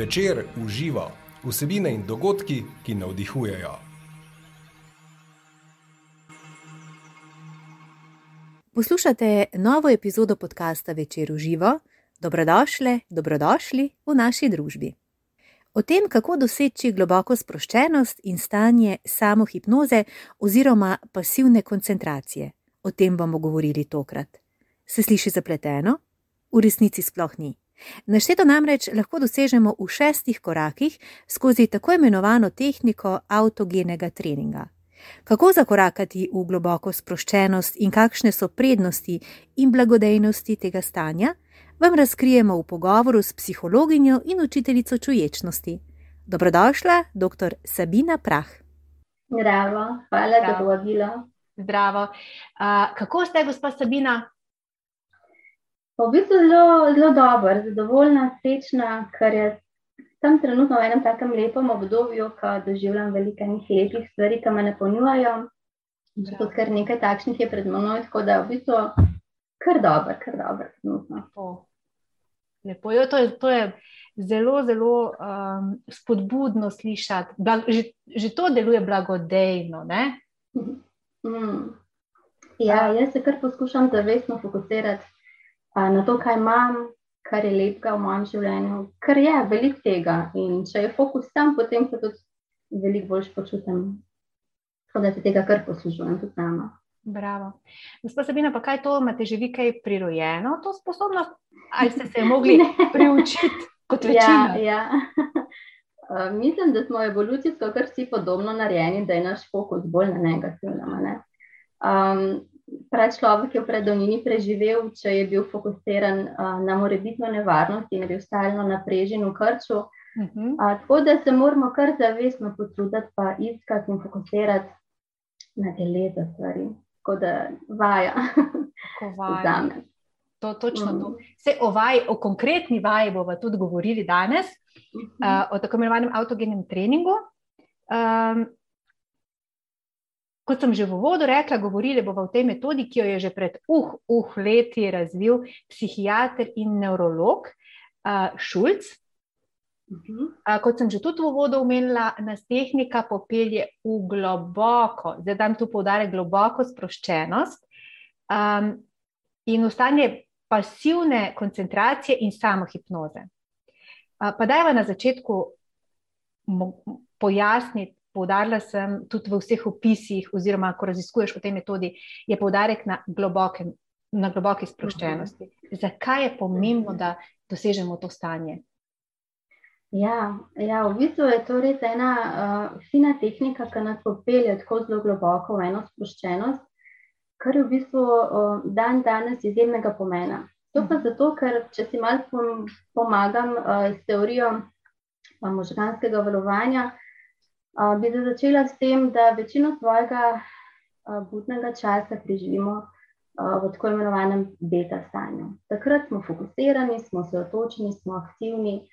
Večer uživa vsebine in dogodki, ki navdihujejo. Poslušate novo epizodo podcasta Večer uživa. Dobrodošli, dobrodošli v naši družbi. O tem, kako doseči globoko sproščenost in stanje samohipnoze oziroma pasivne koncentracije, o tem bomo govorili tokrat. Se sliši zapleteno? V resnici sploh ni. Našteto namreč lahko dosežemo v šestih korakih skozi tako imenovano tehniko avtogenega treninga. Kako zakorakati v globoko sproščenost in kakšne so prednosti in blagodejnosti tega stanja, vam razkrijemo v pogovoru s psihologinjo in učiteljico čuječnosti. Dobrodošla, dr. Sabina Prah. Zdravo, hvala Zdravo. za povabilo. Zdravo. Uh, kako ste, gospa Sabina? V bistvu zelo, zelo dober, zadovoljna, srečna, ker je tam trenutno v enem takem lepem obdobju, ko doživljam veliko lepih stvari, ki me napolnjujejo. Zato, ker nekaj takšnih je pred menoj, tako da je v bistvu kar dober, kar dober. Lepo. Lepo. Jo, to, je, to je zelo, zelo um, spodbudno slišati. Blag, že, že to deluje blagodejno. Mm. Ja, jaz se kar poskušam zavestno fokusirati na to, kaj imam, kar je lepega v mojem življenju, ker je veliko tega. In če je fokus tam, potem se tudi veliko bolj počutim, da se tega kar poslužujem tudi sama. Bravo. Gospod Sabina, pa kaj to imate že vi kaj prirojeno, to sposobnost, ali ste se mogli priučiti kot ja, večina? Ja, ja. Uh, mislim, da smo evolucijsko kar vsi podobno narejeni, da je naš fokus bolj na negativnem. Um, prav človek je v predovnini preživel, če je bil fokusiran uh, na morebitno nevarnost in je bil stalno naprežen v krču. Uh -huh. uh, tako da se moramo kar zavestno potruditi, pa iskati in fokusirati na te lepe stvari. Tako da vaja. Vaja. To, točno mm. to. Vse o, vaj, o konkretni vaji bomo tudi govorili danes, mm -hmm. uh, o tako imenovanem avtogenem treningu. Um, Kot sem že v uvodu rekla, govorili bomo o tej metodi, ki jo je že pred uh, uh leti razvil psihiater in neurolog uh, Šulc. Uh, kot sem že tudi v uvodu omenila, nas tehnika popelje v globoko, zdaj dam tu poudarek, globoko sproščenost um, in ostanje pasivne koncentracije in samohipnoze. Uh, pa dajva na začetku pojasniti, Poudarila sem tudi v vseh opisih, oziroma ko raziskuješ o tej metodi, je poudarek na, globokem, na globoki sproščenosti. Zakaj je pomembno, da dosežemo to stanje? Ja, ja v bistvu je to res ena uh, fina tehnika, ki nas popelje tako zelo globoko v eno sproščenost, kar je v bistvu uh, dan danes izjemnega pomena. To pa zato, ker če si malo pomagam uh, s teorijo uh, možganskega valovanja bi se začela s tem, da večino svojega budnega časa preživimo v tako imenovanem beta stanju. Takrat smo fokusirani, smo se otočeni, smo aktivni.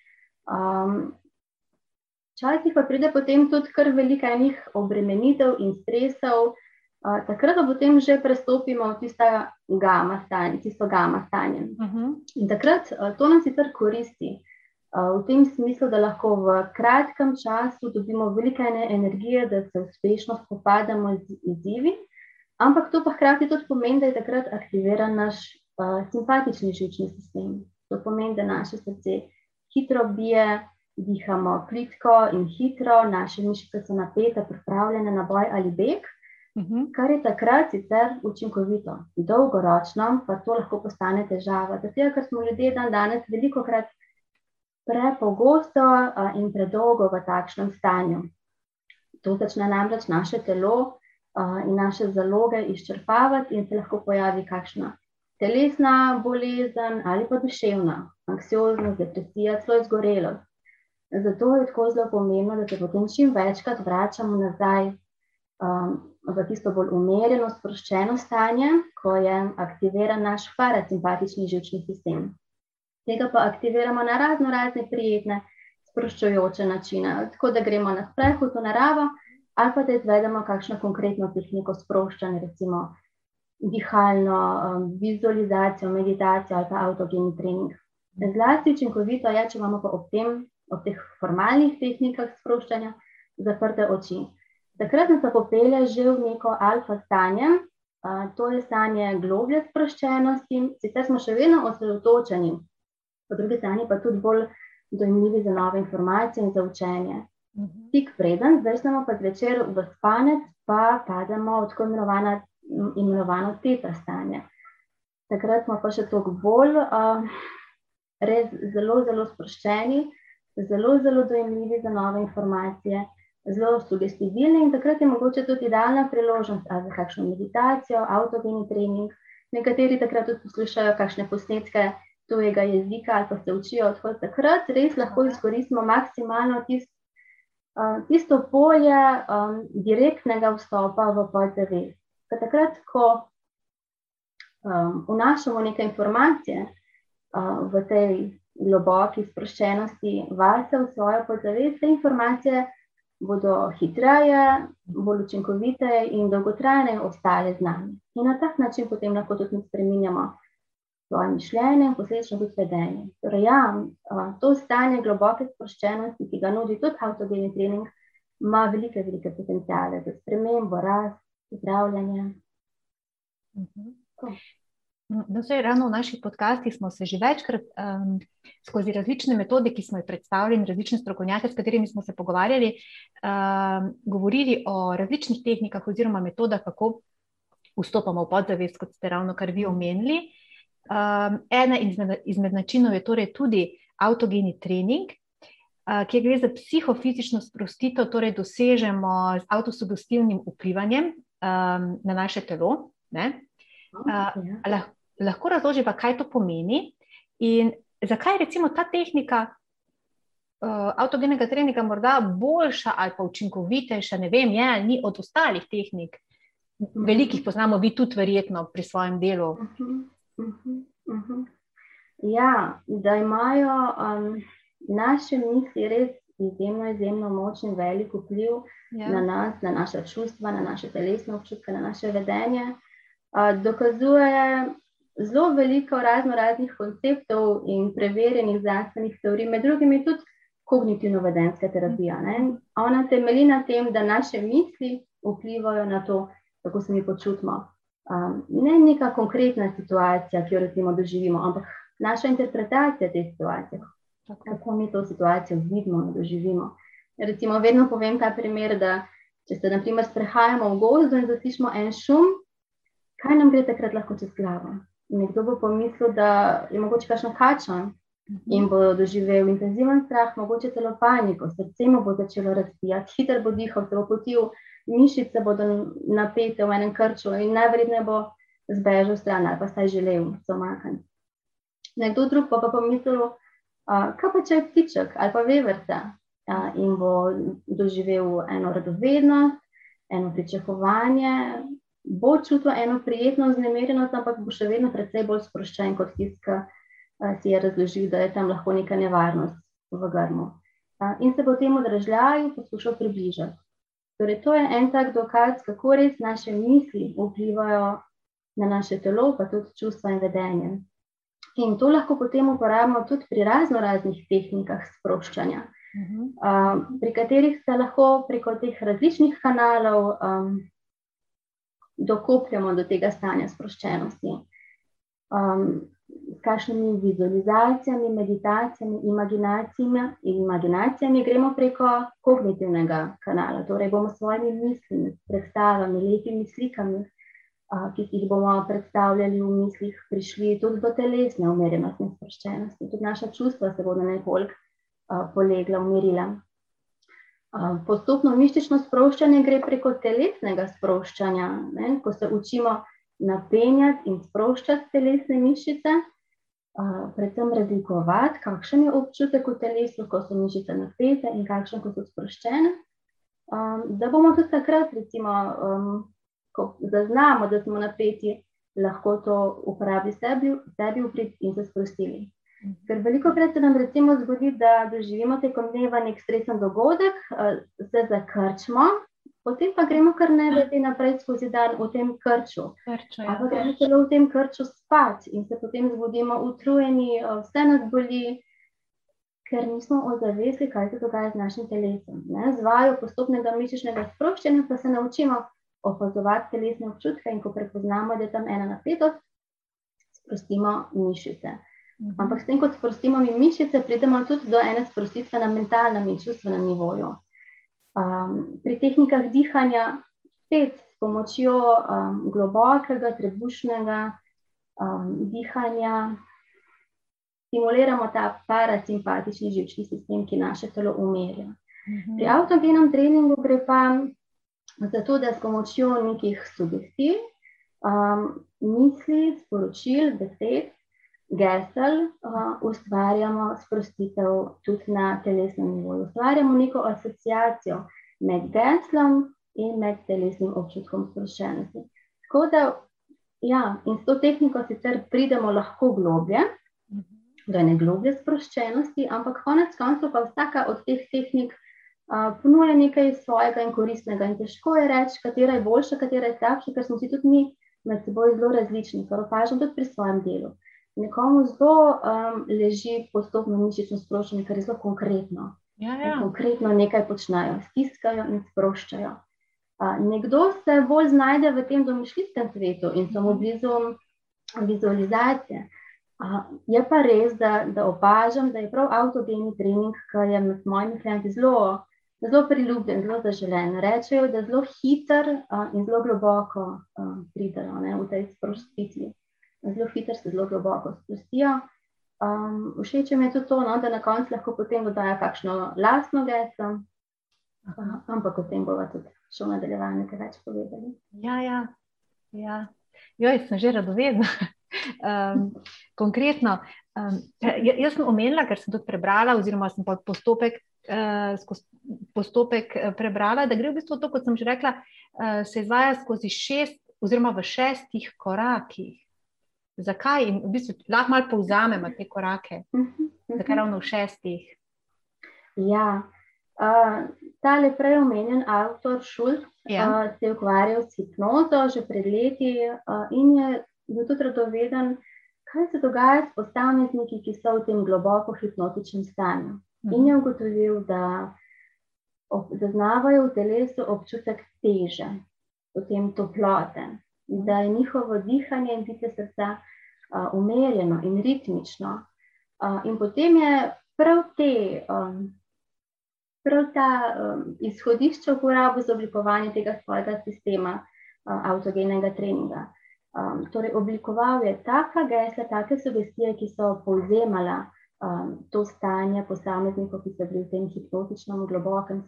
Včasih pa pride potem tudi kar veliko enih obremenitev in stresov, takrat pa potem že prestopimo v tista gama stanje, tisto gama stanje. Uh mhm. -huh. In takrat to nam sicer koristi v tem smislu, da lahko v kratkem času dobimo veliko energije, da se uspešno spopadamo z izzivi, ampak to pa hkrati tudi pomeni, da je takrat aktiviran naš uh, simpatični žilčni sistem. To pomeni, da naše srce hitro bije, dihamo plitko in hitro, naše mišice so napete, pripravljene na boj ali beg. Uhum. Kar je takrat sicer učinkovito, dolgoročno pa to lahko postane težava. Zato, ker smo ljudje dan danes veliko krat prepogosto in predolgo v takšnem stanju. To začne namreč naše telo in naše zaloge izčrpavati, in se lahko pojavi kakšna telesna bolezen ali pa duševna, anksioznost, depresija, celo izgorelost. Zato je tako zelo pomembno, da se potem čim večkrat vračamo nazaj um, v tisto bolj umirjeno, sproščeno stanje, ko je aktiviran naš parasimpatični žilčni sistem tega pa aktiviramo na razno razne prijetne, sproščujoče načine. Tako da gremo na sprehod v naravo, ali pa da izvedemo kakšno konkretno tehniko sproščanja, recimo dihalno um, vizualizacijo, meditacijo ali pa avtogeni trening. Zlasti učinkovito je, če imamo pa ob tem o teh formalnih tehnikah sproščanja, zaprte oči. Takrat nas popelje že v neko alfa stanje, uh, to je stanje globlje sproščenosti, sicer smo še vedno osredotočeni, po drugi strani pa tudi bolj dojemljivi za nove informacije in za učenje. Mhm. Tik preden, smo pa zvečer v spanec, pa pademo v tako imenovano teta stanje. Takrat smo pa še toliko bolj, uh, res zelo, zelo sproščeni, zelo, zelo dojemljivi za nove informacije, zelo sugestibilni in takrat je mogoče tudi idealna priložnost za kakšno meditacijo, avtogeni trening. Nekateri takrat tudi poslušajo kakšne posnetke tujega jezika ali pa se učijo odhod. Takrat res lahko izkoristimo maksimalno tist, tisto polje um, direktnega vstopa v podzavest. Takrat, ko um, vnašamo neke informacije uh, v tej globoki sproščenosti vase v svojo podzavest, te informacije bodo hitreje, bolj učinkovite in dolgotrajne ostale z nami. In na tak način potem lahko tudi spremenjamo svoje mišljenje in posledično tudi vedenje. Torej, ja, to stanje globoke sproščenosti, ki ga nudi tudi avtogeni trening, ima velike, velike potencijale za spremembo, rast, zdravljenje. Mhm. No, vse, ravno v naših podcastih smo se že večkrat um, skozi različne metode, ki smo jih predstavili, različne strokovnjake, s katerimi smo se pogovarjali, um, govorili o različnih tehnikah oziroma metodah, kako vstopamo v podzavest, kot ste ravno kar vi omenili. Um, ena izmed, izmed načinov je torej tudi avtogeni trening, uh, kjer gre za psihofizično sprostitev, torej dosežemo z avtosugestivnim vplivanjem um, na naše telo. Uh, lahko lahko razloživa, kaj to pomeni in zakaj je ta tehnika uh, avtogenega treninga morda boljša ali pa učinkovitejša, ne vem, je ni od ostalih tehnik. Velikih poznamo, vi tudi, verjetno, pri svojem delu. Uh -huh, uh -huh, uh -huh. Ja, da imajo um, naše misli res izjemno, izjemno močen, velik vpliv ja. na nas, na naše čustva, na naše telesne občutke, na naše vedenje. Uh, dokazuje zelo veliko razno raznih konceptov in preverjenih znanstvenih teorij, med drugim tudi kognitivno-vedenska terapija. Ne? Ona temelji na tem, da naše misli vplivajo na to, kako se mi počutimo. Um, ne neka konkretna situacija, ki jo recimo doživimo, ampak naša interpretacija te situacije, kako mi to situacijo vidimo in doživimo. Recimo, vedno povem ta primer, da če se naprimer sprehajamo v gozdu in zaslišimo en šum, kaj nam gre takrat lahko čez glavo? nekdo bo pomislil, da je mogoče kakšno kača in bo doživel intenziven strah, mogoče celo paniko, srce mu bo začelo razbijati, hiter bo dihal, se bo potil, mišice bodo napete v enem krču in najverjetneje bo zbežal stran ali pa saj želel se omakniti. Nekdo drug pa bo pomislil, uh, kaj pa če je ptiček ali pa veverca uh, in bo doživel eno radovednost, eno pričakovanje, bo čutil eno prijetno vznemirjenost, ampak bo še vedno precej bolj sproščen kot uh, si je razložil, da je tam lahko neka nevarnost v grmu. In se bo temu držljaju poskušal približati. Torej, to je en tak dokaz, kako res naše misli vplivajo na naše telo, pa tudi čustva in vedenje. In to lahko potem uporabimo tudi pri razno raznih tehnikah sproščanja, uh -huh. uh, pri katerih se lahko preko teh različnih kanalov um, dokopljamo do tega stanja sproščenosti. Um, s kakšnimi vizualizacijami, meditacijami, imaginacijami, imaginacijami gremo preko kognitivnega kanala. Torej, bomo s svojimi mislimi, predstavami, lepimi slikami, uh, ki jih bomo predstavljali v mislih, prišli tudi do telesne umirjenosti in sproščenosti. Tudi naša čustva se bodo nekoliko polegla, umirila. Postopno mišično sproščanje gre preko telesnega sproščanja, ne? ko se učimo napenjati in sproščati telesne mišice, predvsem razlikovati, kakšen je občutek v telesu, ko so mišice napete in kakšen, ko so sproščene. Da bomo tudi takrat, recimo, ko zaznamo, da smo napeti, lahko to uporabili sebi, sebi v prid in se sprostili. Ker veliko krat se nam recimo zgodi, da doživimo tekom dneva nek stresen dogodek, se zakrčimo, potem pa gremo kar ne vedeti naprej skozi dan v tem krču. Krčo, ja. Ampak gremo celo v tem krču spat in se potem zbudimo utrujeni, vse nas boli. ker nismo ozavestili, kaj se dogaja z našim telesom. Ne? Z vajo postopnega mišičnega sproščanja pa se naučimo opazovati telesne občutke in ko prepoznamo, da je tam ena napetost, sprostimo mišice. Mhm. Ampak s tem, ko sprostimo mi mišice, pridemo tudi do ene sprostitve na mentalnem in čustvenem nivoju. Um, pri tehnikah dihanja, spet s pomočjo um, globokega, trebušnega um, dihanja, stimuliramo ta parasimpatični živčni sistem, ki naše telo umirja. Mhm. Pri avtogenem treningu gre pa za to, da s pomočjo nekih sugestij, um, misli, sporočil, besed, gesel uh, ustvarjamo sprostitev tudi na telesnem nivoju. Ustvarjamo neko asociacijo med geslom in med telesnim občutkom sproščenosti. Tako da, ja, in s to tehniko sicer pridemo lahko globlje, do ene globlje sproščenosti, ampak konec koncev pa vsaka od teh tehnik uh, ponuja nekaj svojega in koristnega. In težko je reči, katera je boljša, katera je slabša, ker smo si tudi mi med seboj zelo različni, kar opažam tudi pri svojem delu. Nekomu zelo um, leži postopno mišično sproščanje, kar je zelo konkretno. Ja, ja. Konkretno nekaj počnejo, stiskajo in sproščajo. Uh, nekdo se bolj znajde v tem domišljijskem svetu in so mu mhm. blizu vizualizacije. Je pa res, da, da opažam, da je prav avtogeni trening, ki je med mojimi klienti zelo, zelo priljubljen, zelo zaželen. Rečejo, da zelo hiter in zelo globoko pridejo v tej sprostitvi. Zelo hiter se zelo globoko sprostijo. Um, všeč mi je tudi to, no, da na koncu lahko potem dodajo kakšno lastno geslo, ampak o tem bomo tudi še v nadaljevanju nekaj več povedali. Ja, ja. ja. Joj, sem že radovedna. Um, konkretno, um, jaz sem omenila, ker sem tudi prebrala, oziroma sem postopek, uh, postopek uh, prebrala, da gre v bistvu to, kot sem že rekla, uh, se izvaja skozi šest, oziroma v šestih korakih. Zakaj? In v bistvu lahko malo povzamemo te korake. Zakaj ravno v šestih? Ja, uh, ta le prej omenjen avtor Šulc ja. uh, se je ukvarjal s hipnozo že pred leti uh, in je bil tudi radoveden, kaj se dogaja s posamezniki, ki so v tem globoko hipnotičnem stanju. Mhm. In je ugotovil, da zaznavajo v telesu občutek teže, potem toplote, da je njihovo dihanje in bitje srca uh, umerjeno in ritmično. Uh, in potem je prav te. Um, Prav ta um, izhodišče uporabo za oblikovanje tega svojega sistema uh, avtogenega treninga. Um, torej, oblikoval je taka gesla, take sugestije, ki so povzemala um, to stanje posameznikov, ki so bili v tem hipnotičnem, globokem,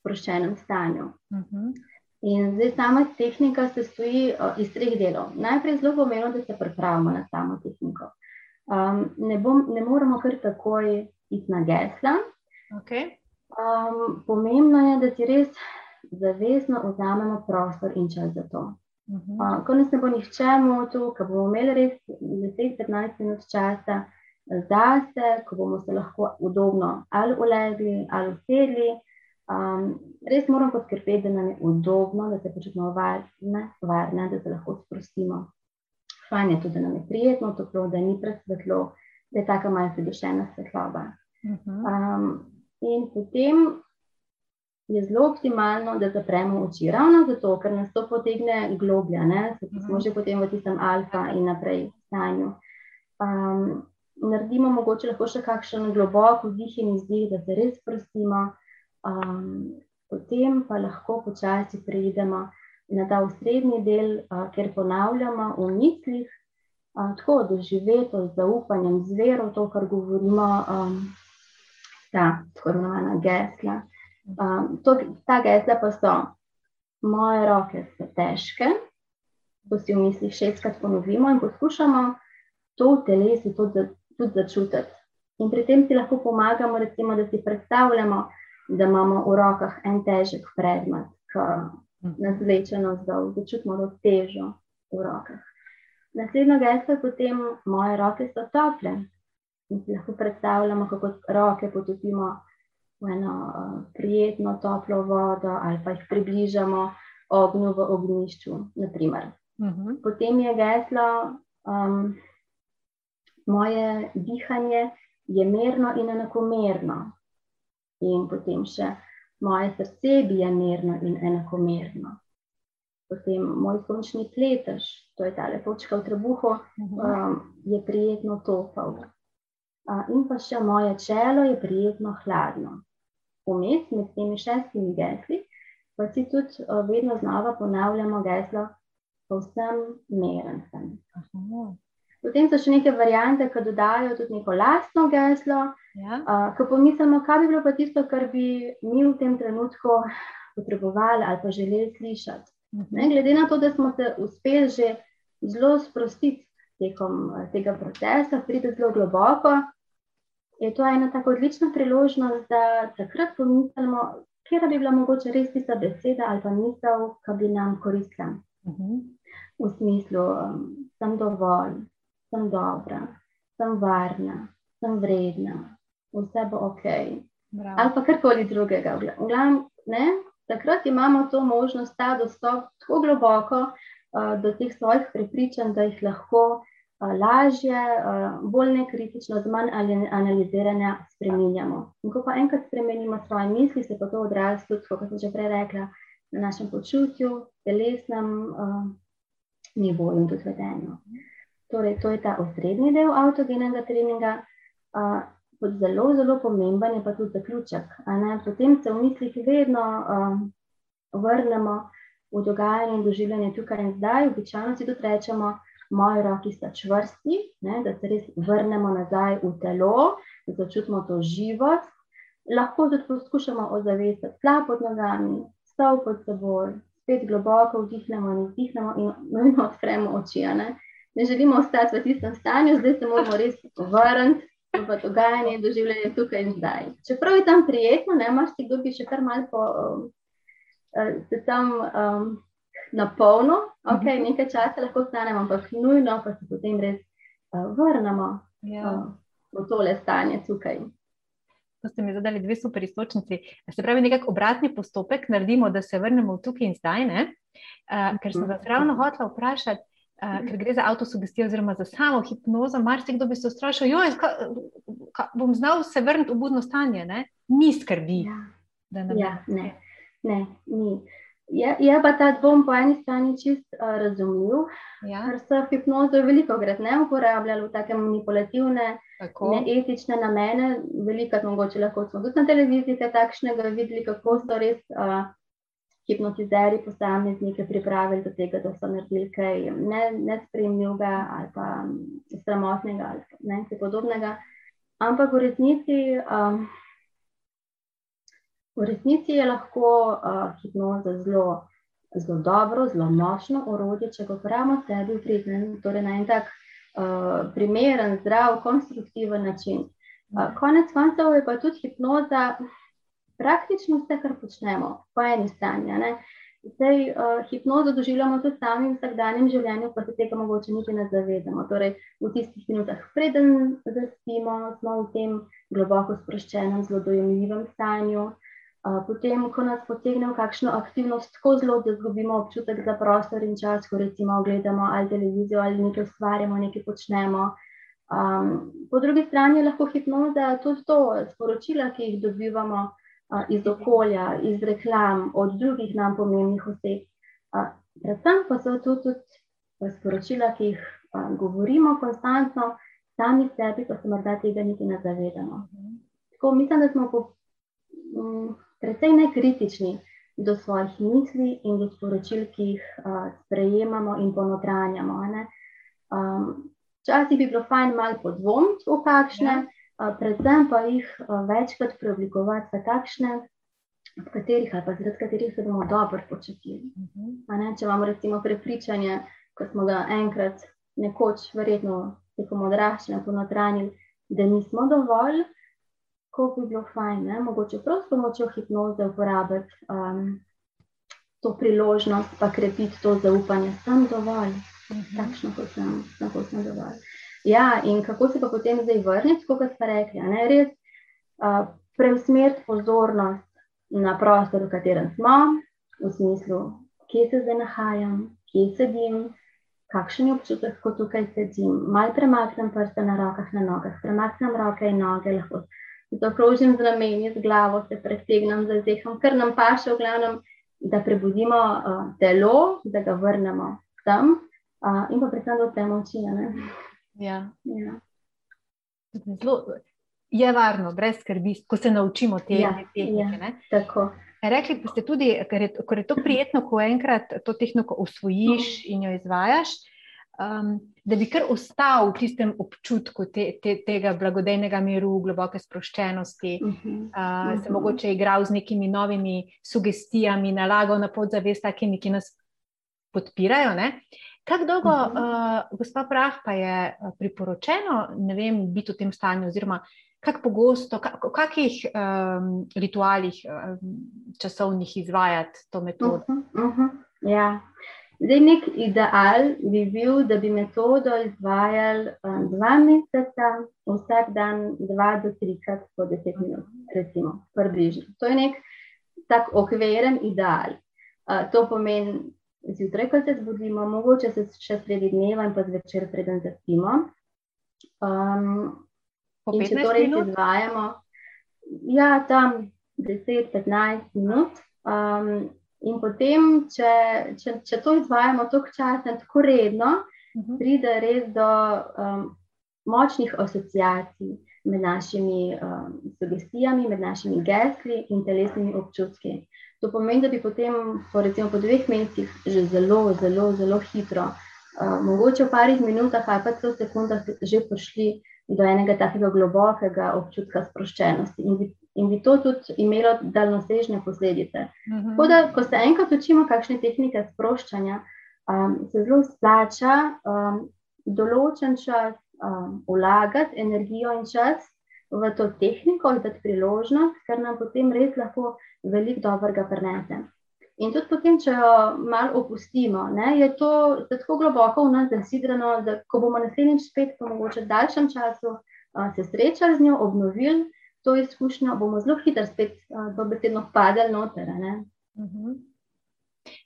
sproščenem stanju. Uh mhm. -huh. In zdaj sama tehnika se stoji uh, iz treh delov. Najprej zelo pomembno, da se pripravimo na samo tehniko. Um, ne, bom, ne moramo kar takoj iti na gesla. Okay. Um, pomembno je, da si res zavestno vzamemo prostor in čas za to. -huh. uh, ko nas ne bo nihče motil, ko bomo imeli res 10-15 minut časa zase, ko bomo se lahko udobno ali ulegli ali usedli. Um, res moramo poskrbeti, da nam je udobno, da se počutimo varne, varne, da se lahko sprostimo. Fajn je tudi, da nam je prijetno, toplo, da ni presvetlo, da je tako malce dušena svetloba. Uh -huh. um, in potem je zelo optimalno, da zapremo oči. Ravno zato, ker nas to potegne globlje, da smo mhm. že potem v tistem alfa in naprej stanju. Um, naredimo mogoče lahko še kakšen globok vdih in izdih, da se res sprostimo, um, potem pa lahko počasi preidemo na ta osrednji del, uh, ker ponavljamo v mislih. Uh, tako doživeto z zaupanjem, z vero, to, kar govorimo, um, ta tako imenovana gesla. Um, to, ta gesla pa so, moje roke so težke, to si v mislih šestkrat ponovimo in poskušamo to v telesu tudi, tudi začutiti. In pri tem si lahko pomagamo, recimo, da si predstavljamo, da imamo v rokah en težek predmet, ki nas vleče navzdol, da čutimo to težo v rokah. Naslednja gesla je potem, moje roke so tople. In si lahko predstavljamo, kako roke potopimo v eno uh, prijetno, toplo vodo, ali pa jih približamo ognju v ognišču. Uh mhm. -huh. Potem je geslo, um, moje dihanje je mirno in enakomerno. In potem še moje srce bije mirno in enakomerno. Potem moj sončni pletež, to je ta lepočka v trebuhu, um, je prijetno topel. Uh, in pa še moje čelo je prijetno hladno. Vmes med temi šestimi gesli pa si tudi uh, vedno znova ponavljamo geslo, povsem meren sem. Potem so še neke variante, ki dodajo tudi neko lastno geslo. Ja. Uh, ko pomislimo, kaj bi bilo pa tisto, kar bi mi v tem trenutku potrebovali ali pa želeli slišati. Ne, glede na to, da smo se uspeli že zelo sprostiti tekom eh, tega procesa, priti zelo globoko, je to ena tako odlična priložnost, da takrat pomislimo, kje bi bila mogoče res tista beseda ali pa misel, ki bi nam koristila. Uh mhm. -huh. V smislu, um, sem dovolj, sem dobra, sem varna, sem vredna, vse bo ok. Bravo. Ali pa karkoli drugega. V glavnem, takrat imamo to možnost, ta dostop tako globoko uh, do teh svojih prepričanj, da jih lahko uh, lažje, uh, bolj nekritično, z manj analiziranja spremenjamo. In ko pa enkrat spremenimo svoje misli, se pa to odrazi tudi, kot sem že prej rekla, na našem počutju, telesnem uh, nivoju in tudi vedenju. Torej, to je ta osrednji del avtogenega treninga. Uh, kot zelo, zelo pomemben je pa tudi zaključek. Potem se v mislih vedno um, vrnemo v dogajanje in doživljanje tukaj in zdaj. Običajno si tudi rečemo, moje roki so čvrsti, ne, da se res vrnemo nazaj v telo, da začutimo to živost. Lahko tudi poskušamo ozavestiti tla pod nogami, stol pod seboj, spet globoko vdihnemo in izdihnemo in odpremo oči. Ne. Ne želimo ostati v tistem stanju, zdaj se moramo res vrniti v dogajanje doživljanje tukaj in zdaj. Čeprav je tam prijetno, ne imaš ti, kdo bi še kar malo po, um, se tam um, na polno, ok, mhm. nekaj časa lahko stanemo, ampak nujno pa se potem res uh, vrnemo ja. uh, v tole stanje tukaj. To ste mi zadali dve super istočnici. Se pravi, nekako obratni postopek naredimo, da se vrnemo tukaj in zdaj, uh, ker sem vas ravno hotela vprašati, Uh, ker gre za avtosugestijo, oziroma za samo hipnozo, marsikdo bi se ustrašil, da bom znal se vrniti v budno stanje. Ne? Ni skrbi. Ja. Ja, ne, ne, ni. Je, je pa ta dvom po eni strani čist uh, razumljiv, ja. ker se hipnozo veliko krat ne uporabljajo v take manipulativne, neetične namene. Veliko, mogoče lahko smo tudi na televiziji takšnega videli, kako so res. Uh, hipnotizeri, posameznike pripravili do tega, da so naredili kaj nespremljivega ne ali pa sramotnega ali nekaj podobnega. Ampak v resnici, um, v resnici je lahko uh, hipnoza zelo, zelo dobro, zelo močno orodje, če ga uporabljamo sebi v pridnem, torej na en tak uh, primeren, zdrav, konstruktiven način. Uh, konec koncev je pa tudi hipnoza praktično vse, kar počnemo, po eni strani. Zdaj, uh, hipnozo doživljamo tudi sami v vsakdanjem življenju, pa se tega mogoče niti ne zavedamo. Torej, v tistih minutah, preden zaspimo, smo v tem globoko sproščenem, zelo dojemljivem stanju. Uh, potem, ko nas potegne v kakšno aktivnost, tako zelo, da izgubimo občutek za prostor in čas, ko recimo gledamo ali televizijo ali nekaj ustvarjamo, nekaj počnemo. Um, po drugi strani je lahko hipnoza tudi to sporočila, ki jih dobivamo iz okolja, iz reklam, od drugih nam pomembnih oseb. Predvsem pa so to tudi sporočila, ki jih govorimo konstantno, sami sebi, pa se morda tega niti ne zavedamo. Tako mislim, da smo po, m, precej nekritični do svojih misli in do sporočil, ki jih a, sprejemamo in ponotranjamo. Včasih um, bi bilo fajn malo podvomiti v kakšne. Ja predvsem pa jih večkrat preoblikovati v takšne, v katerih ali pa zaradi katerih se bomo dobro počutili. Ne, če imamo recimo prepričanje, ko smo ga enkrat nekoč, verjetno tekom odraščanja, ponotranili, da nismo dovolj, ko bi bilo fajn, ne? mogoče prav s pomočjo hipnoze uporabiti um, to priložnost, pa krepiti to zaupanje, sem dovolj, takšno kot sem, tako sem dovolj. Ja, in kako se pa potem zdaj vrniti, kot ste rekli, ne res uh, preusmeriti pozornost na prostor, v katerem smo, v smislu, kje se zdaj nahajam, kje sedim, kakšen je občutek, ko tukaj sedim. Mal premaknem prste na rokah, na nogah, premaknem roke in noge, lahko zakrožim z rameni, z glavo, se pretegnem, zazdeham, kar nam paše, v glavnem, da prebudimo uh, telo, da ga vrnemo tam uh, in pa predvsem, da odpremo oči. Ja. Ja. Zelo je varno, brez skrbi, ko se naučimo te ja, tehnike. Ja, Rekli ste tudi, ker je, ker je to prijetno, ko enkrat to tehniko usvojiš mm. in jo izvajaš, um, da bi kar ostal v tistem občutku te, te, tega blagodejnega miru, globoke sproščenosti, mm -hmm. uh, se mogoče igral z nekimi novimi sugestijami, nalagal na podzavest takimi, ki nas podpirajo. Ne? Kako dolgo, mm -hmm. uh, gospa Prah, pa je priporočeno vem, biti v tem stanju, oziroma kako pogosto, v kakih um, ritualih um, časovnih izvajati to metodo? Uh -huh, uh -huh, ja. Zdaj, nek ideal bi bil, da bi metodo izvajali um, dva meseca, vsak dan, dva do trikrat po deset minut, recimo, približno. To je nek tak okviren ideal. Uh, to pomeni, zjutraj, ko se zbudimo, mogoče se še sredi dneva in pa zvečer, preden zaspimo. Um, In če to res izvajamo, ja, tam 10-15 minut. Um, in potem, če, če, če to izvajamo tako časa in tako redno, uh mhm. -huh. pride res do um, močnih asociacij med našimi um, sugestijami, med našimi gesli in telesnimi občutki. To pomeni, da bi potem, po, recimo, po dveh mesecih, že zelo, zelo, zelo hitro, uh, mogoče v parih minutah ali pa celo sekundah, že prišli do enega takega globokega občutka sproščenosti. In bi, in bi to tudi imelo daljnosežne posledice. Uh mhm. -huh. da, ko se enkrat učimo, kakšne tehnike sproščanja, um, se zelo splača um, določen čas um, vlagati energijo in čas v to tehniko, da je priložnost, ker nam potem res lahko veliko dobrega prenese. In tudi potem, če jo malo opustimo, ne, je to tako globoko v nas zasidrano, da ko bomo naslednjič spet, pa mogoče v daljšem času, a, se srečali z njo, obnovili to izkušnjo, bomo zelo hitro spet dobesedno padali noter. Uh mhm. -huh.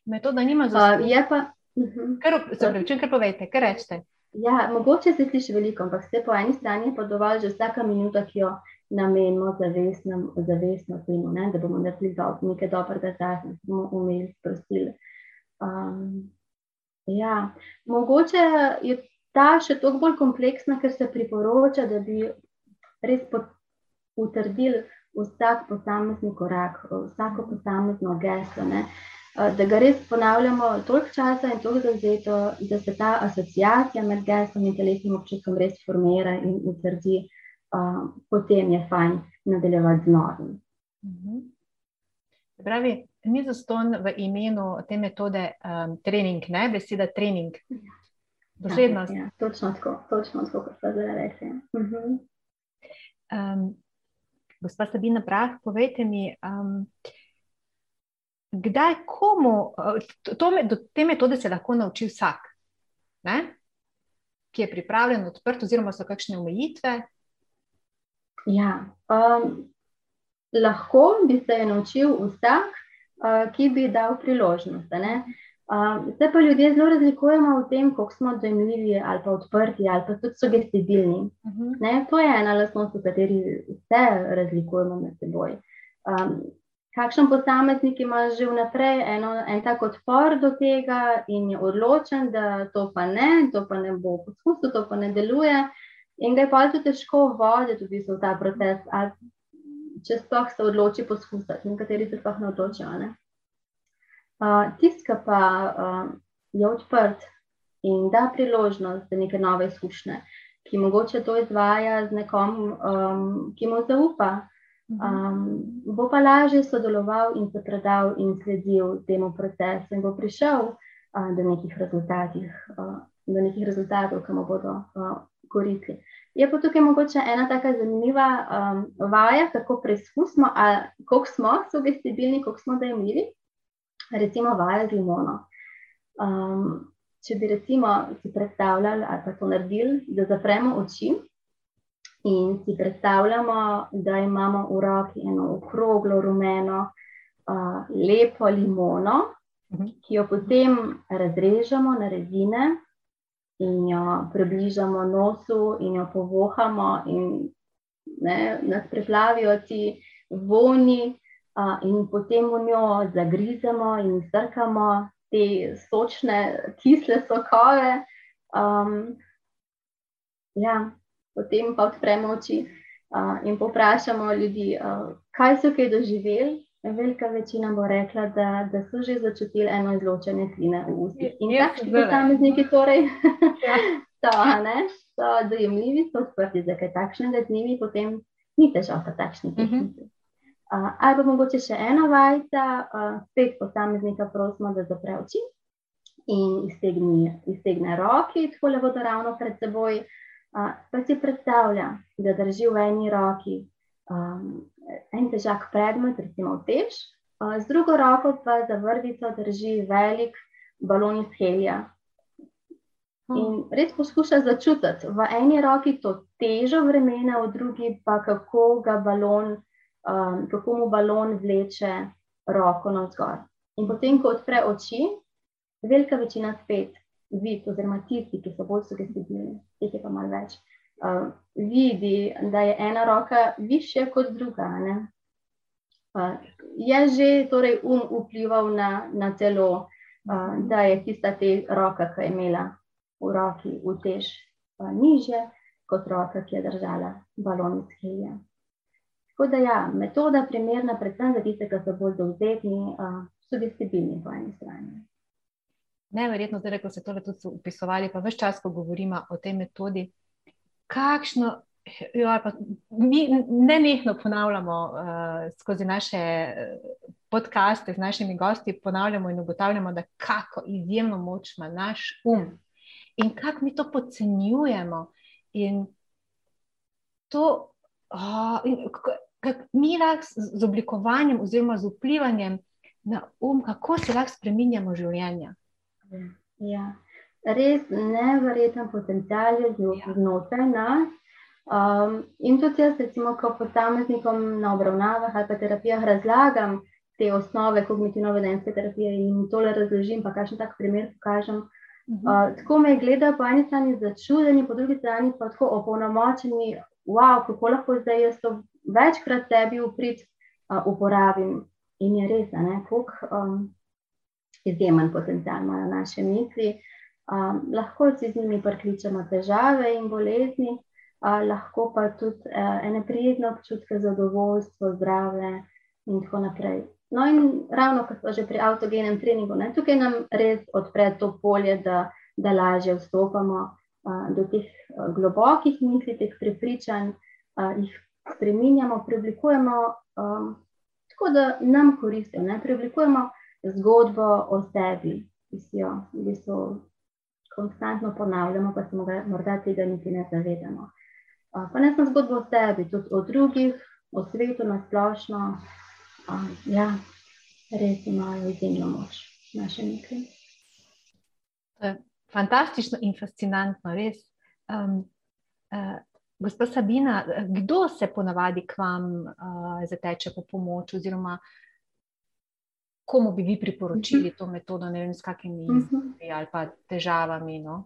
Metoda nima za to. Je pa. Uh mhm. -huh. Kar, sorry, če kar povete, kar rečete. Ja, mogoče se sliši veliko, ampak se po eni strani je pa dovolj že vsaka minuta, ki jo namenimo zavestno temu, ne, da bomo naredili do, nekaj dobrega zase, da bomo umeli sprostili. Um, ja, mogoče je ta še toliko bolj kompleksna, ker se priporoča, da bi res potrdili vsak posamezni korak, vsako posamezno geslo. Ne. Da ga res ponavljamo toliko časa in toliko zauzeto, da se ta asociacija med geslom in telesnim občutkom res formira in utrdi. Uh, potem je fajn nadaljevati z novim. Mhm. Pravi, ni zaston v imenu te metode um, trening, ne beseda trening. Doslednost. Ja, ja, točno tako, točno tako, kot ste zdaj rekli. Mhm. Um, gospa Sabina Prah, povejte mi, um, kdaj komu, to, to, do te metode se lahko nauči vsak, ne? ki je pripravljen, odprt, oziroma so kakšne omejitve, Ja, um, lahko bi se je naučil vsak, uh, ki bi dal priložnost. Um, Zdaj pa ljudje zelo razlikujemo v tem, kako smo dojemljivi ali pa odprti ali pa tudi sugestibilni. Uh mhm. -huh. To je ena lastnost, v kateri se razlikujemo med seboj. Um, kakšen posameznik ima že vnaprej eno, en tak odpor do tega in je odločen, da to pa ne, to pa ne bo poskusil, to pa ne deluje. In ga je pa tudi težko voditi v, bistvu, ta proces, ali če sploh se odloči poskusiti, nekateri se sploh ne odločijo. Ne? Uh, Tiska pa uh, je odprt in da priložnost za neke nove izkušnje, ki mogoče to izvaja z nekom, um, ki mu zaupa. Um, bo pa lažje sodeloval in se predal in sledil temu procesu, in bo prišel uh, do nekih uh, do nekih rezultatov, ki mu bodo uh, koristili. Je pa tukaj mogoče ena tako zanimiva um, vaja, kako preizkusimo, koliko smo sugestibilni, koliko smo dojemljivi. Recimo, vaja z limono. Um, če bi recimo si predstavljali, ali pa to naredili, da zapremo oči in si predstavljamo, da imamo v roki eno okroglo, rumeno, uh, lepo limono, uh mhm. -huh. ki jo potem razrežemo na rezine in jo približamo nosu, in jo povohamo, in ne, nas preplavijo ti voni, uh, in potem v njo zagrizemo in zrkamo te sočne, kisle sokove. Um, ja, potem pa odpremo oči uh, in poprašamo ljudi, uh, kaj so kaj doživeli. Velika večina bo rekla, da, da so že začutili eno izločene sline v ustih. In kakšni posamezniki torej ja. so, ne, so dojemljivi, so odprti za kaj takšnega z njimi, potem ni težav za takšni tehniki. Uh -huh. uh, ali pa mogoče še ena vajca, uh, spet posameznika prosimo, da zapre oči in iztegne, iztegne roki, tako le bodo ravno pred seboj. Uh, pa si predstavlja, da drži v eni roki um, en težak predmet, recimo tež, uh, z drugo roko pa za vrvico drži velik balon iz helija. Hm. In res poskuša začutiti v eni roki to težo vremena, v drugi pa kako, balon, um, kako mu balon vleče roko navzgor. In potem, ko odpre oči, velika večina spet vidi, oziroma tisti, ki so bolj sugestivni, teh je pa malo več uh, vidi, da je ena roka više kot druga. Uh, je že torej, um vplival na, na telo, uh, da je tista te roka, ki je imela v roki utež uh, niže kot roka, ki je držala balon iz helija. Tako da ja, metoda primerna predvsem za tiste, ki so bolj dovzetni, uh, so disciplini po eni strani. Neverjetno, da ko ste to tudi upisovali, pa več čas, ko govorimo o tej metodi, kakšno. Jo, pa, mi ne nekno ponavljamo uh, skozi naše eh, podcaste z našimi gosti, ponavljamo in ugotavljamo, da kako izjemno moč ima naš um in kako mi to podcenjujemo. In to, in kako mi lahko z oblikovanjem oziroma z vplivanjem na um, kako se lahko spremenjamo življenje. Ja res nevreten potencial je ja. znotraj nas. Um, in tudi jaz, recimo, ko posameznikom na obravnavah ali pa terapijah razlagam te osnove kognitivno-vedenske terapije in tole razložim, pa kakšen tak primer pokažem. Uh tako me gledajo po eni strani začudeni, po drugi strani pa tako opolnomočeni, wow, kako lahko zdaj jaz to večkrat sebi uprit uh, uporabim. In je res, da je um, izjemen potencial imajo naše misli. Um, lahko si z njimi prikličemo težave in bolezni, uh, lahko pa tudi uh, ene prijetne občutke, zadovoljstvo, zdravje in tako naprej. No, in ravno kot smo že pri avtogenem treningu, ne, tukaj nam res odpre to polje, da, da lažje vstopamo uh, do teh uh, globokih misli, teh prepričanj, uh, jih spremenjamo, preoblikujemo um, tako, da nam koristijo. Preoblikujemo zgodbo o sebi, ki si jo v bistvu konstantno ponavljamo, pa se morda tega niti ne zavedamo. Pa ne samo zgodbo o sebi, tudi o drugih, o svetu na splošno. Ja, res imajo izjemno moč naše nekaj. Fantastično in fascinantno, res. Um, uh, Gospod Sabina, kdo se ponavadi k vam uh, zateče po pomoč, oziroma komu bi vi priporočili -huh. to metodo, ne vem, s kakimi uh mhm. ali pa težavami? No?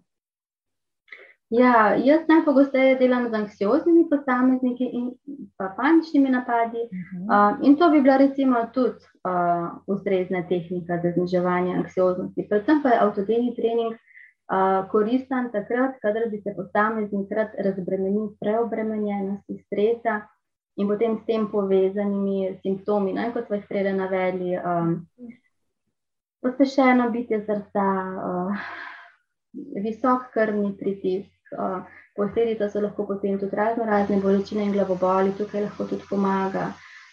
Ja, jaz najpogosteje delam z anksioznimi posamezniki in pa paničnimi napadi. Uh -huh. uh, in to bi bila recimo tudi uh, ustrezna tehnika za zniževanje anksioznosti. Predvsem pa je avtogeni trening uh, koristen takrat, kadar bi se posameznik rad razbremenil preobremenjenosti, stresa in potem s tem povezanimi simptomi, ne, kot smo jih prej navedli, um, pospešeno bitje srca, uh, visok krvni pritisk. Uh, Posledica so lahko potem tudi razno razne bolečine in glavoboli, tukaj lahko tudi pomaga.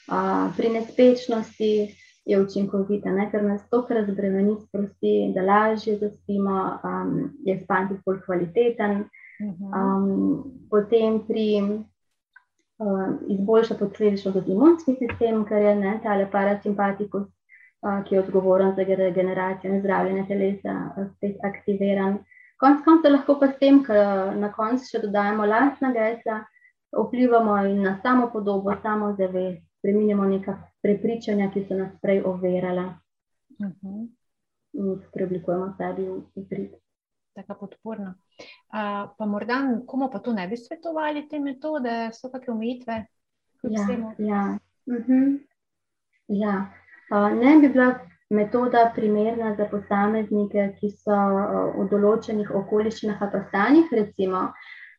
Uh, pri nespečnosti je učinkovita, ne? ker nas to, razbremeni, sprosti, da lažje zaspimo, um, je spanti bolj kvaliteten. Mhm. Um, potem pri uh, izboljša posledično tudi imunski sistem, ker je ne, ta parasimpatikus, uh, ki je odgovoren za regeneracijo in zdravljenje telesa, uh, spet aktiviran. Konec konca lahko pa s tem, ker na koncu še dodajemo lastna gesla, vplivamo na samo podobo, samo zavest, spremenjamo neka prepričanja, ki so nas prej overala. Uh -huh. In jih preoblikujemo sebi v prid. Tako podporno. Pa morda, komu pa to ne bi svetovali, te metode, so kakšne omejitve? Ja, ja. Uh mhm. -huh. ja. Uh, ne bi bila metoda primerna za posameznike, ki so v določenih okoliščinah ali stanjih. Recimo,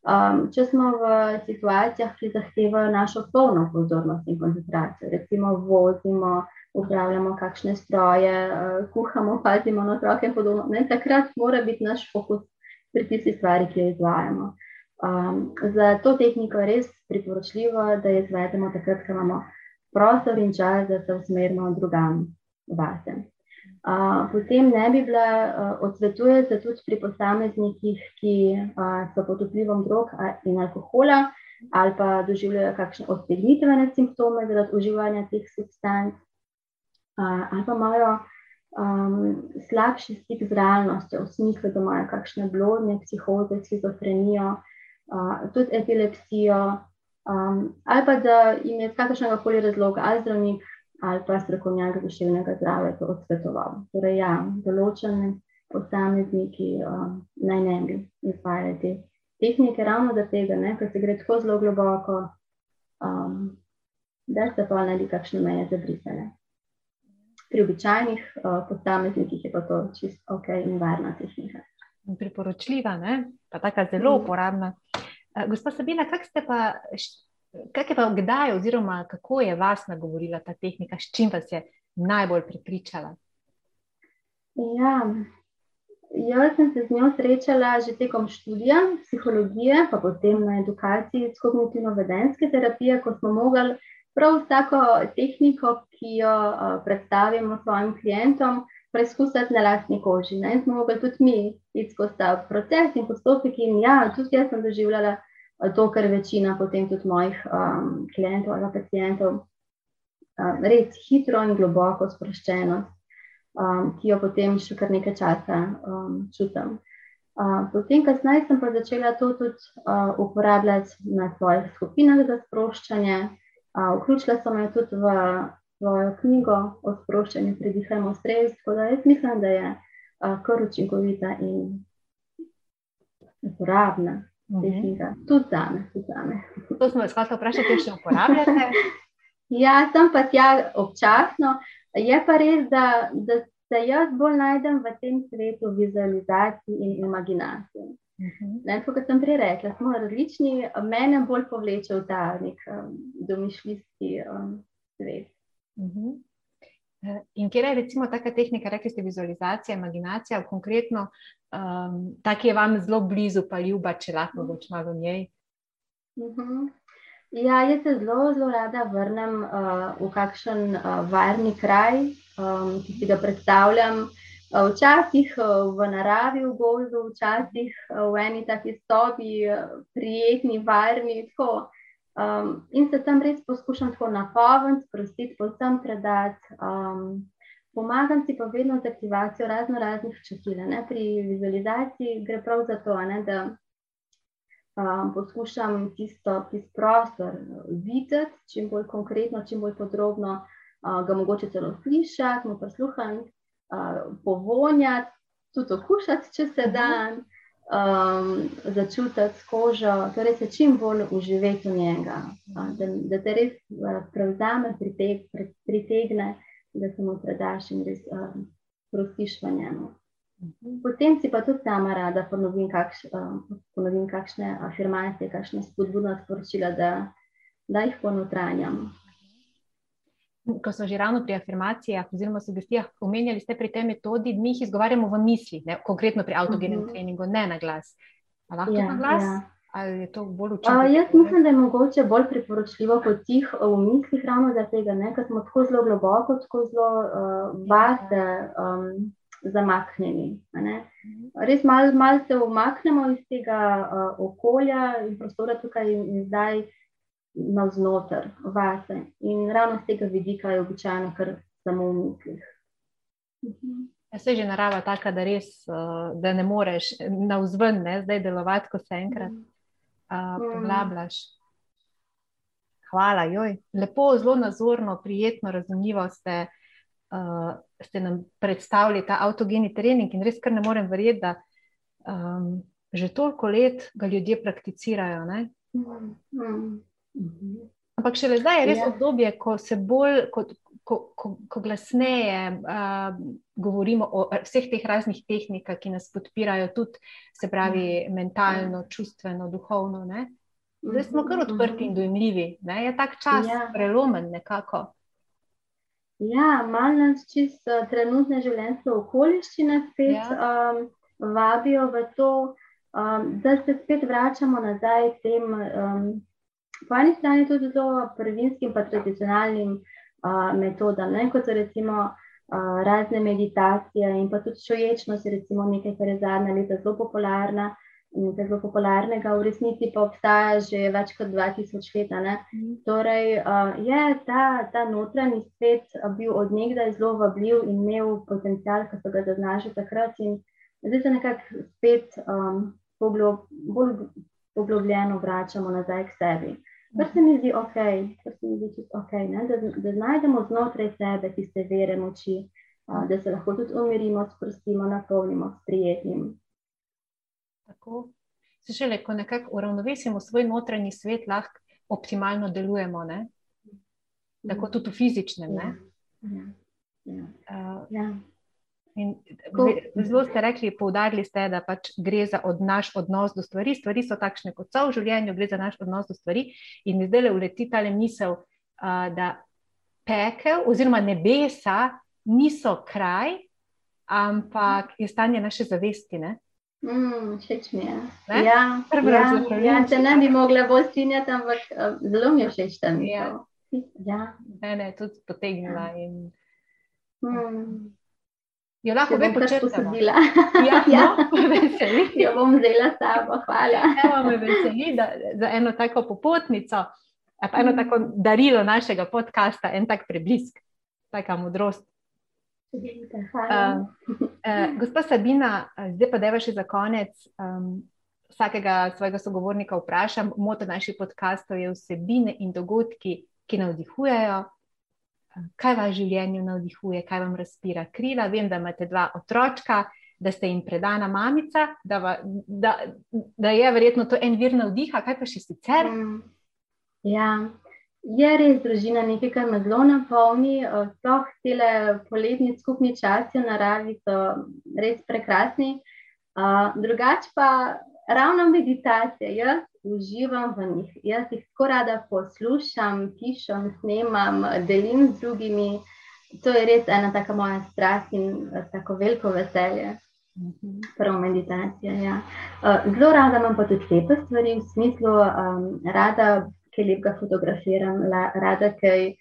um, če smo v situacijah, ki zahtevajo našo polno pozornost in koncentracijo, recimo vozimo upravljamo kakšne stroje, uh, kuhamo, pazimo na otroke in podobno. Ne, takrat mora biti naš fokus pri tisti stvari, ki jo izvajamo. Um, za to tehniko je res priporočljivo, da jo izvedemo takrat, ko imamo prostor in čas, da se usmerimo drugam vase. Uh, potem ne bi bila uh, odsvetuje se tudi pri posameznikih, ki uh, so pod vplivom drog in alkohola ali pa doživljajo kakšne ostegnitvene simptome zaradi uživanja teh substanc ali pa imajo um, slabši stik z realnostjo, v smislu, da imajo kakšne blodne psihoze, schizofrenijo, uh, tudi epilepsijo, um, ali pa da jim je kakršnega koli razloga, ali zdravnik ali pa strokovnjak duševnega zdravja to odsvetoval. Torej, ja, določene posamezniki um, naj ne bi izvajali te tehnike, ravno da tega, ker se gre tako zelo globoko, um, da se pa ne bi kakšne meje zabrisale pri običajnih uh, posameznikih je pa to čisto ok in varna tehnika. Priporočljiva, ne? pa tako zelo mm. uporabna. Uh, gospa Sabina, kak ste pa, kak je pa kdaj, oziroma kako je vas nagovorila ta tehnika, s čim vas je najbolj prepričala? Ja, jaz sem se z njo srečala že tekom študija psihologije, pa potem na edukaciji s kognitivno-vedenske terapije, ko smo mogli prav vsako tehniko, ki jo uh, predstavimo svojim klientom, preizkusiti na lastni koži. Ne? Smo mogli tudi mi izpostaviti proces in postopek. In ja, tudi jaz sem doživljala to, kar večina potem tudi mojih um, klientov ali pacijentov, um, res hitro in globoko sproščenost, um, ki jo potem še kar nekaj časa um, čutim. Uh, potem, kasneje, sem pa začela to tudi uh, uporabljati na svojih skupinah za sproščanje. Vključila sem jo tudi v svojo knjigo o sproščanju, predihajmo stres. Tako da jaz mislim, da je kar učinkovita in uporabna. Mhm. Tudi za me, tudi za me. To smo iskali vprašati, če še uporabljate. ja, sem pa tja občasno. Je pa res, da, da se jaz bolj najdem v tem svetu vizualizacij in imaginacije. Mhm. Ne, kot sem prej rekla, smo različni, mene bolj povleče v ta nek um, domišljijski um, svet. Mhm. Eh, in kje je recimo taka tehnika, rekli ste vizualizacija, imaginacija, konkretno, um, ta, ki je vam zelo blizu, pa ljuba, če lahko več malo v njej? Mhm. Ja, jaz se zelo, zelo rada vrnem uh, v kakšen uh, varni kraj, um, ki si ga predstavljam. Včasih v naravi, v gozdu, včasih v eni taki sobi, prijetni, varni. Um, in se tam res poskušam tako napovem, sprostiti, povsem predati. Um, pomagam si pa vedno z aktivacijo razno raznih čutil. Pri vizualizaciji gre prav za to, ne, da um, poskušam tisto, tisto prostor videti, čim bolj konkretno, čim bolj podrobno, uh, ga mogoče celo slišati, mu prisluhniti povonjati, tudi okušati, če se da, um, začutiti s kožo, torej se čim bolj uživeti v njega, da, da te res prevzame, priteg, pritegne, da se mu predaš in res um, prostiš v njemu. Potem si pa tudi sama rada ponovim, kakš, uh, ponovim kakšne afirmacije, kakšne spodbudne sporočila, da, da jih ponotranjam ko smo že ravno pri afirmacijah oziroma sugestijah, omenjali ste pri tej metodi, mi jih izgovarjamo v misli, ne, konkretno pri avtogenem uh mhm. -huh. treningu, ne na glas. Ali lahko ja, na glas? Ja. Ali je to bolj učinkovito? Jaz mislim, da je mogoče bolj priporočljivo kot tih v mislih, ravno zaradi tega, ker smo tako zelo globoko, tako zelo uh, vase um, zamaknjeni. Mhm. Res malo mal se umaknemo iz tega uh, okolja in prostora tukaj in zdaj navznoter, vase. In ravno z tega vidika je običajno kar samo v mislih. Ja, se že narava taka, da res uh, da ne moreš navzven, ne, zdaj delovati, ko se enkrat uh, poglabljaš. Hvala, joj. Lepo, zelo nazorno, prijetno, razumljivo ste, uh, ste nam predstavili ta avtogeni trening in res kar ne morem verjeti, da um, že toliko let ga ljudje prakticirajo. Mm, mm. Ampak še zdaj je res ja. obdobje, ko se bolj, ko, ko, ko, ko glasneje uh, govorimo o vseh teh raznih tehnikah, ki nas podpirajo, tudi se pravi mm. mentalno, čustveno, duhovno. Ne? Zdaj smo kar odprti in dojemljivi. Ne? Je tak čas ja. prelomen nekako. Ja, malo nas čisto trenutne življenjske okoliščine spet ja. um, vabijo v to, um, da se spet vračamo nazaj tem, um, po eni strani tudi zelo prvinskim, pa tradicionalnim uh, metodam, ne? kot so recimo uh, razne meditacije in pa tudi čuječnost, recimo nekaj, kar je zadnja leta zelo popularna nekaj zelo popularnega, v resnici pa obstaja že več kot 2000 let. Mm. Torej, uh, je ta, ta notranji svet bil odnegdaj zelo vabljiv in imel potencial, ki so ga zaznali takrat, in zdaj se nekako spet um, poglob, bolj poglobljeno vračamo nazaj k sebi. Kar se mi zdi ok, kar se mi zdi okay da, da najdemo znotraj sebe tiste vere moči, uh, da se lahko tudi umirimo, sprostimo, napolnimo s prijetnim. Tako. Se šele, ko nekako uravnovesimo svoj notranji svet, lahko optimalno delujemo, ne? tako tudi v fizičnem. Ja. Ja. Ja. Uh, ja. In zelo ste rekli, poudarili ste, da pač gre za od naš odnos do stvari. Stvari so takšne, kot so v življenju, gre za naš odnos do stvari. In mi zdaj le uleti ta misel, uh, da pekel oziroma nebesa niso kraj, ampak je stanje naše zavesti. Ne? Mm, všeč mi je. Ja, ja, ja, če ne bi mogla bolj strinjati, ampak uh, zelo mi je všeč tam. Ja. Ja. Mene je tudi potegnila. Ja. In... Mm. Jo lahko bi počrtala. Ja, ja. No, veseli. Jo bom vzela s sabo, hvala. Evo me veseli, da za eno tako popotnico, pa eno mm. tako darilo našega podcasta, en tak preblisk, taka modrost. Uh, uh, gospa Sabina, zdaj pa deva še za konec. Um, vsakega svojega sogovornika vprašam, moto naših podkastov je vsebine in dogodki, ki navdihujejo. Kaj vas v življenju navdihuje, kaj vam razpira krila? Vem, da imate dva otročka, da ste jim predana mamica, da, va, da, da je verjetno to en vir navdiha, kaj pa še sicer? Mm. Ja, Je res družina nekaj, kar me zelo napolni, eh, sploh tele poletni skupni časi v naravi so res prekrasni. Uh, drugač pa ravno meditacije, jaz uživam v njih, jaz jih tako rada poslušam, pišem, snemam, delim z drugimi. To je res ena taka moja strast in eh, tako veliko veselje. Prvo meditacija. Ja. Uh, zelo rada imam pa tudi lepe stvari, v smislu, um, rada kaj lepega fotografiram, la, rada kaj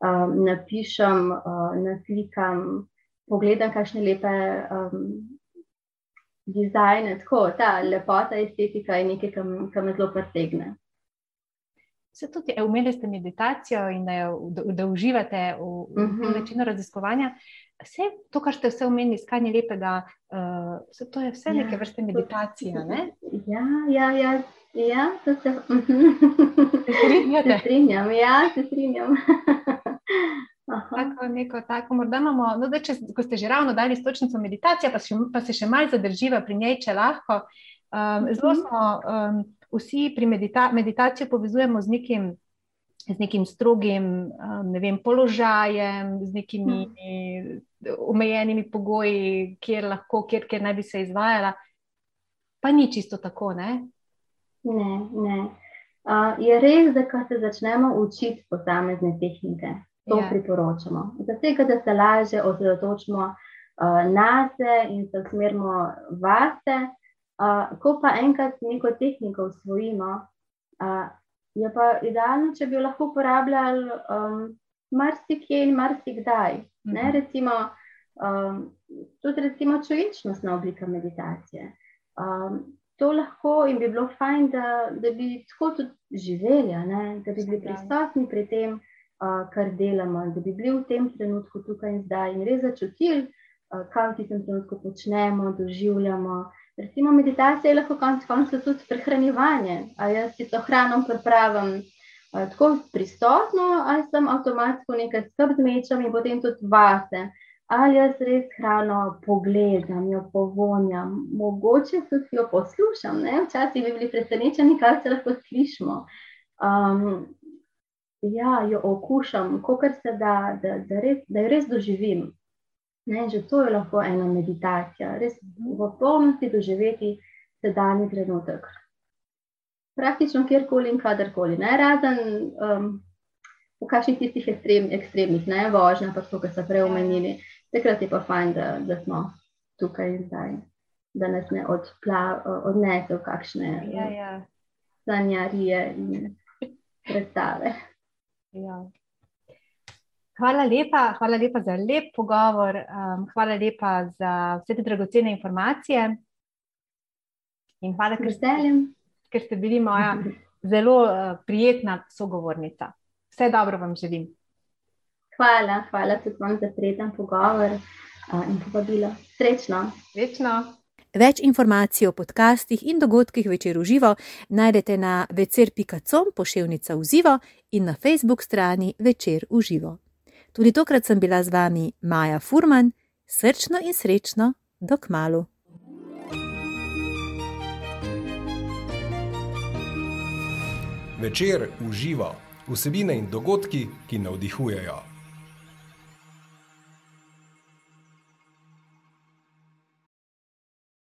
um, napišem, uh, naslikam, pogledam kakšne lepe um, dizajne. Tako, ta lepota, estetika je nekaj, kar me zelo pretegne. Se tudi umeli ste meditacijo in da, da, da uživate v, v uh -huh. načinu raziskovanja. Vse to, kar ste vse omenili, iskanje lepega, uh, to je vse ja, neke vrste meditacije. Ne? Ja, ja, ja, Ja, to se strinjam. Ja, se strinjam. Tako, neko, tako, morda imamo, no, da če ko ste že ravno dali stočnico meditacije, pa, še, pa se še malce zadrživa pri njej, če lahko. Um, zelo mhm. smo um, vsi pri medita meditaciji povezujemo z nekim, z nekim strogim um, ne vem, položajem, z nekimi mhm. omejenimi pogoji, kjer lahko, kjer, kjer naj bi se izvajala. Pa ni čisto tako, ne? Ne, ne. Uh, je res, da ko se začnemo učiti posamezne tehnike, to yeah. Ja. priporočamo. Zato, da se lažje osredotočimo uh, na sebe in se usmerimo vase. Uh, ko pa enkrat neko tehniko usvojimo, uh, je pa idealno, če bi jo lahko uporabljali um, marsikje in marsikdaj. Mm -hmm. Recimo, um, tudi recimo čuječnostna oblika meditacije. Um, to lahko in bi bilo fajn, da, da bi tako tudi živeli, ne? da bi bili prisotni pri tem, kar delamo, da bi bili v tem trenutku tukaj in zdaj in res začutili, kaj v tem trenutku počnemo, doživljamo. Recimo meditacija je lahko konec koncev tudi prehranjevanje. A jaz si to hrano pripravim tako pristopno, ali sem avtomatsko nekaj skrb zmečam in potem tudi vase. ali jaz res hrano pogledam, jo povonjam, mogoče tudi jo poslušam. Ne? Včasih bi bili presenečeni, kaj se lahko slišimo. Um, ja, jo okušam, kot se da, da, da, res, da jo res doživim. Ne? Že to je lahko ena meditacija, res v polnosti doživeti sedajni trenutek. Praktično kjerkoli in kadarkoli, ne razen. Um, V kakšnih tistih ekstrem, ekstremnih, ne vožnja, pa to, kar so prej omenili, takrat je pa fajn, da, da smo tukaj in zdaj, da nas ne odnese v kakšne ja, ja. sanjarije in predstave. Ja. Hvala lepa, hvala lepa za lep pogovor, um, hvala lepa za vse te dragocene informacije. In hvala, ker ste, ker ste bili moja zelo uh, prijetna sogovornica. Vse dobro vam želim. Hvala, hvala tudi vam za prijeten pogovor in povabilo. Srečno. Srečno. Več informacij o podcastih in dogodkih večer v živo najdete na večer.com pošiljka v živo in na Facebook strani večer v živo. Tudi tokrat sem bila z vami Maja Furman, srčno in srečno, dok malu. Večer v živo vsebine in dogodki, ki navdihujejo.